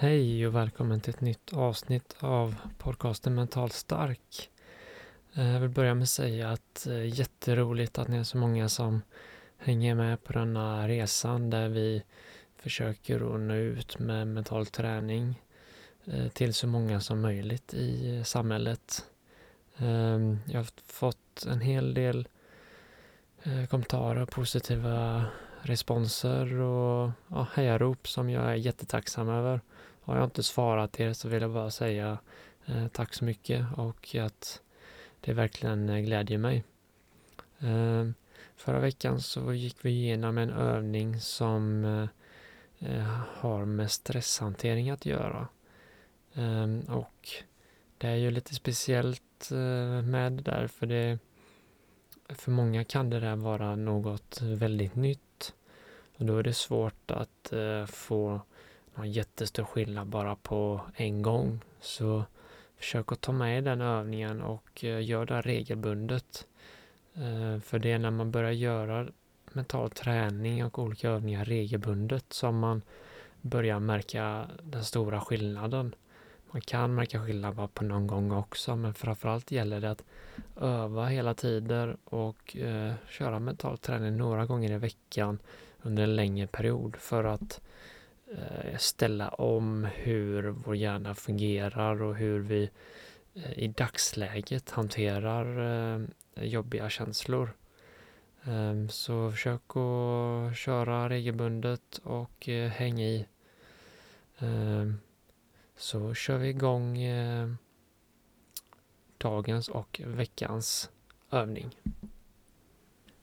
Hej och välkommen till ett nytt avsnitt av podcasten Mentalt stark. Eh, jag vill börja med att säga att det är jätteroligt att ni är så många som hänger med på denna resan där vi försöker att nå ut med mental träning eh, till så många som möjligt i samhället. Ehm, jag har fått en hel del kommentarer och positiva responser och ja, hejarop som jag är jättetacksam över. Har jag inte svarat er så vill jag bara säga eh, tack så mycket och att det verkligen eh, glädjer mig. Eh, förra veckan så gick vi igenom en övning som eh, eh har med stresshantering att göra. Ehm, och det är ju lite speciellt eh, med det där för det för många kan det där vara något väldigt nytt. Och då är det svårt att eh, få någon jättestor skillnad bara på en gång. Så försök att ta med den övningen och eh, gör det regelbundet. Eh, för det är när man börjar göra mental träning och olika övningar regelbundet som man börjar märka den stora skillnaden. Man kan märka skillnad bara på någon gång också men framförallt gäller det att öva hela tiden och eh, köra mental träning några gånger i veckan under en längre period för att Eh, ställa om hur vår hjärna fungerar och hur vi eh, i dagsläget hanterar eh, jobbiga känslor. Ehm, så försök att köra regelbundet och eh, häng i. Ehm, så kör vi igång eh, dagens och veckans övning.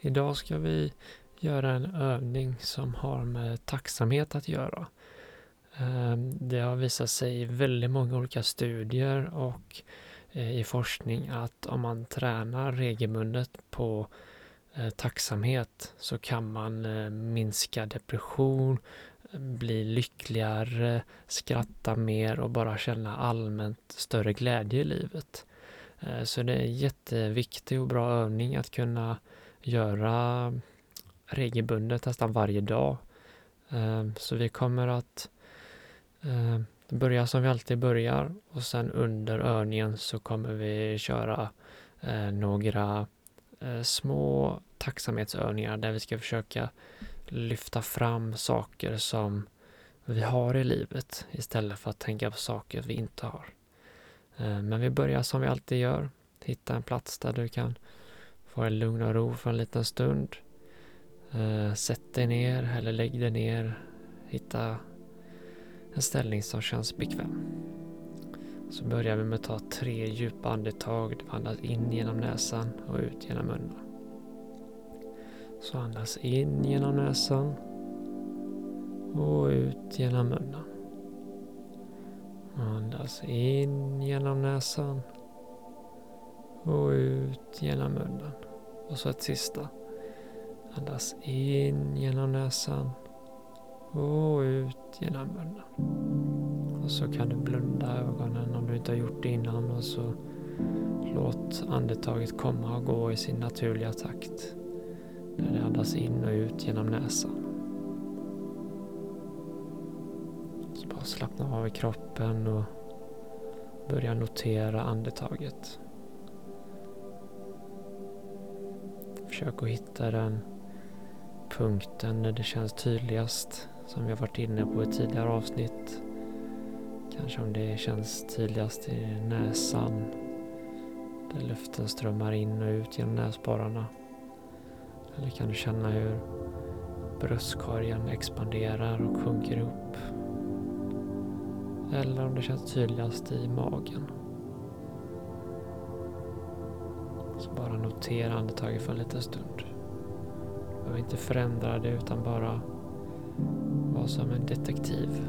Idag ska vi göra en övning som har med tacksamhet att göra. Ehm, det har visat sig i väldigt många olika studier och eh, i forskning att om man tränar regelbundet på eh, tacksamhet så kan man eh, minska depression, bli lyckligare, skratta mer och bara känna allmänt större glädje i livet. Så det är en jätteviktig och bra övning att kunna göra regelbundet nästan varje dag. Ehm, så vi kommer att ehm, börja som vi alltid börjar och sen under övningen så kommer vi köra eh, några eh, små tacksamhetsövningar där vi ska försöka lyfta fram saker som vi har i livet istället för att tänka på saker vi inte har. Ehm, men vi börjar som vi alltid gör. Hitta en plats där du kan Få en lugn och ro för en liten stund. Eh, sätt dig ner eller lägg dig ner. Hitta en ställning som känns bekväm. Så börjar vi med att ta tre djupa andetag. Du andas in genom näsan och ut genom munnen. Så andas in genom näsan och ut genom munnen. Andas in genom näsan och ut genom munnen. Och så ett sista. Andas in genom näsan och ut genom munnen. Och så kan du blunda ögonen om du inte har gjort det innan och så låt andetaget komma och gå i sin naturliga takt. Där det andas in och ut genom näsan. Så bara slappna av i kroppen och börja notera andetaget. Försök att hitta den punkten där det känns tydligast som vi har varit inne på i tidigare avsnitt. Kanske om det känns tydligast i näsan där luften strömmar in och ut genom näsborrarna. Eller kan du känna hur bröstkorgen expanderar och sjunker ihop. Eller om det känns tydligast i magen. Så bara notera andetaget för en liten stund. Du behöver inte förändra det utan bara vara som en detektiv.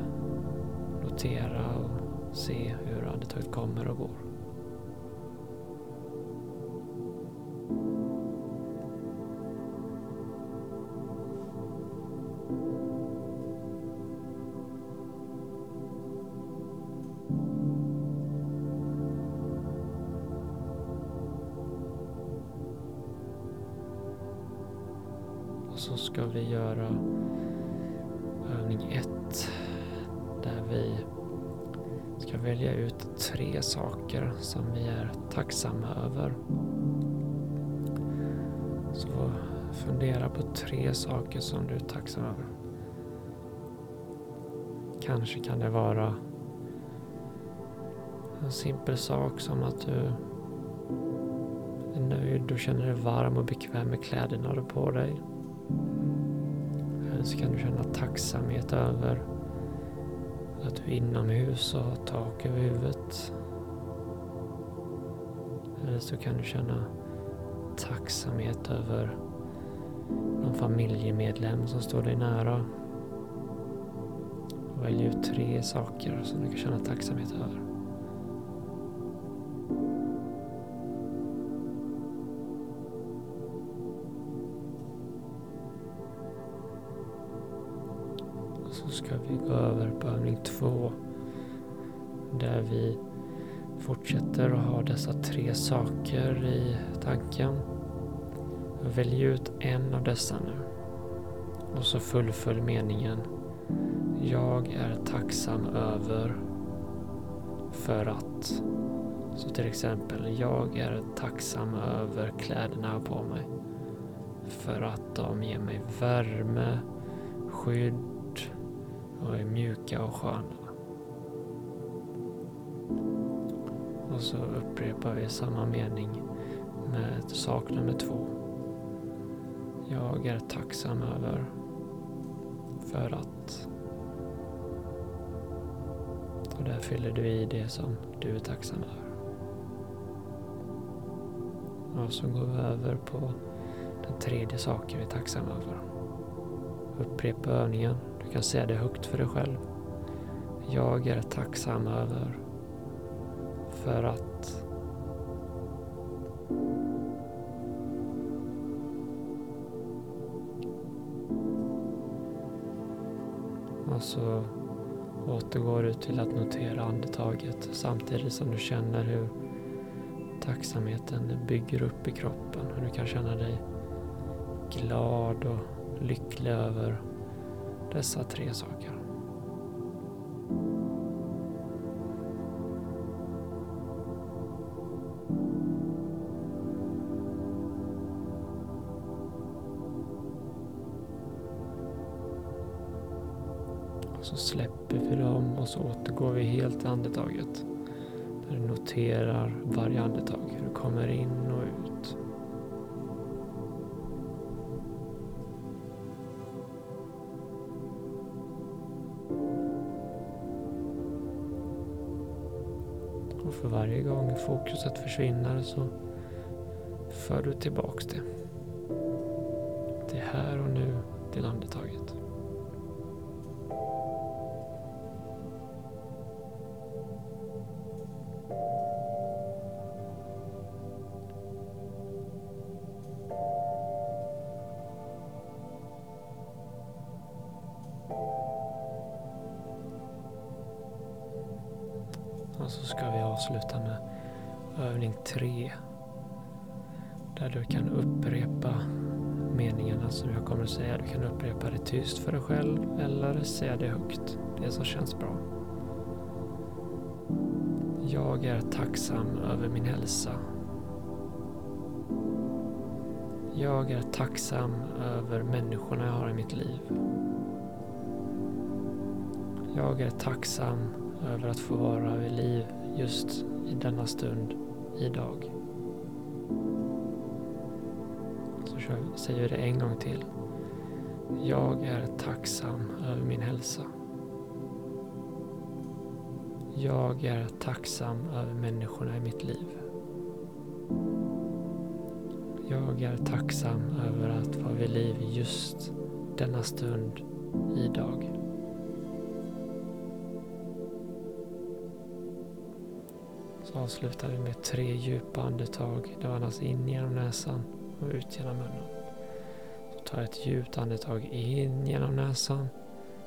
Notera och se hur andetaget kommer och går. Så ska vi göra övning 1 där vi ska välja ut tre saker som vi är tacksamma över. Så fundera på tre saker som du är tacksam över. Kanske kan det vara en simpel sak som att du är nöjd och känner dig varm och bekväm med kläderna du har på dig. Eller så kan du känna tacksamhet över att du är inomhus och har tak över huvudet. Eller så kan du känna tacksamhet över någon familjemedlem som står dig nära. Välj ut tre saker som du kan känna tacksamhet över. Så ska vi gå över på övning två. Där vi fortsätter att ha dessa tre saker i tanken. Välj ut en av dessa nu. Och så fullfölj meningen. Jag är tacksam över för att. Så till exempel, jag är tacksam över kläderna jag har på mig. För att de ger mig värme, skydd och är mjuka och sköna. Och så upprepar vi samma mening med sak nummer två. Jag är tacksam över för att och där fyller du i det som du är tacksam över. Och så går vi över på den tredje saken vi är tacksamma över. Upprepa övningen du kan säga det högt för dig själv. Jag är tacksam över för att Och så återgår du till att notera andetaget samtidigt som du känner hur tacksamheten bygger upp i kroppen. Hur du kan känna dig glad och lycklig över dessa tre saker. Och så släpper vi dem och så återgår vi helt till andetaget. Där du noterar varje andetag, hur du kommer in och ut. Och för varje gång fokuset försvinner så för du tillbaks det. Det är här och nu till andetaget. Avsluta med övning tre. Där du kan upprepa meningarna som jag kommer att säga. Du kan upprepa det tyst för dig själv eller säga det högt. Det som känns bra. Jag är tacksam över min hälsa. Jag är tacksam över människorna jag har i mitt liv. Jag är tacksam över att få vara vid liv just i denna stund, idag. Så säger vi det en gång till. Jag är tacksam över min hälsa. Jag är tacksam över människorna i mitt liv. Jag är tacksam över att vara vid liv just denna stund idag. Avslutar vi med tre djupa andetag. Du andas in genom näsan och ut genom munnen. Så ta ett djupt andetag in genom näsan.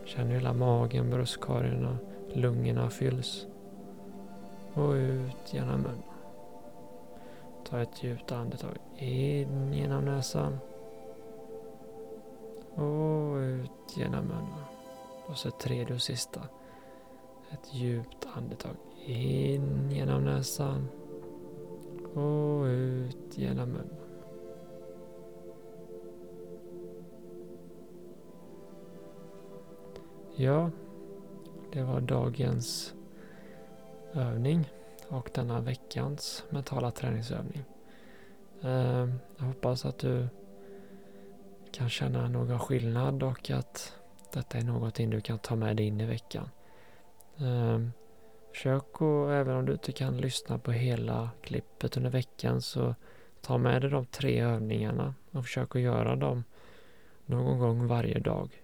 Känn hur hela magen, bröstkorgarna, lungorna fylls. Och ut genom munnen. Ta ett djupt andetag in genom näsan. Och ut genom munnen. Och så tredje och sista. Ett djupt andetag in genom näsan. Och ut genom munnen. Ja, det var dagens övning och denna veckans mentala träningsövning. Ehm, jag hoppas att du kan känna någon skillnad och att detta är någonting du kan ta med dig in i veckan. Ehm, Försök och även om du inte kan lyssna på hela klippet under veckan så ta med dig de tre övningarna och försök att göra dem någon gång varje dag.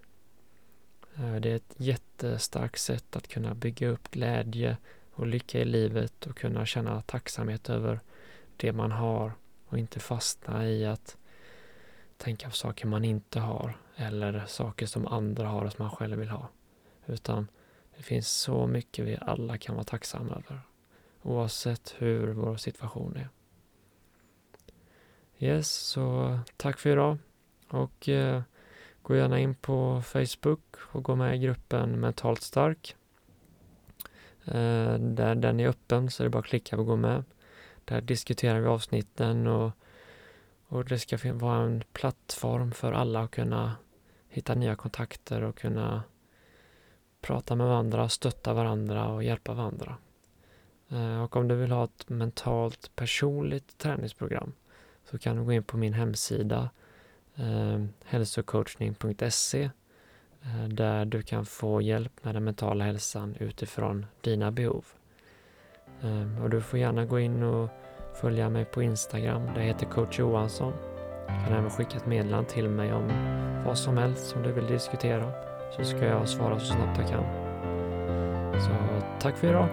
Eh, det är ett jättestarkt sätt att kunna bygga upp glädje och lycka i livet och kunna känna tacksamhet över det man har och inte fastna i att tänka på saker man inte har eller saker som andra har och som man själv vill ha. Utan det finns så mycket vi alla kan vara tacksamma över oavsett hur vår situation är. Yes, så tack för idag och eh, gå gärna in på Facebook och gå med i gruppen Mentalt Stark Eh, där den är öppen så är det bara att klicka och gå med. Där diskuterar vi avsnitten och, och det ska vara en plattform för alla att kunna hitta nya kontakter och kunna prata med varandra, stötta varandra och hjälpa varandra. Eh, och om du vill ha ett mentalt personligt träningsprogram så kan du gå in på min hemsida eh, hälsocoachning.se Eh, där du kan få hjälp med den mentala hälsan utifrån dina behov. Eh, och du får gärna gå in och följa mig på Instagram. Där heter coach Johansson. Du kan även skicka ett meddelande till mig om vad som helst som du vill diskutera så ska jag svara så snabbt jag kan. Så tack för idag!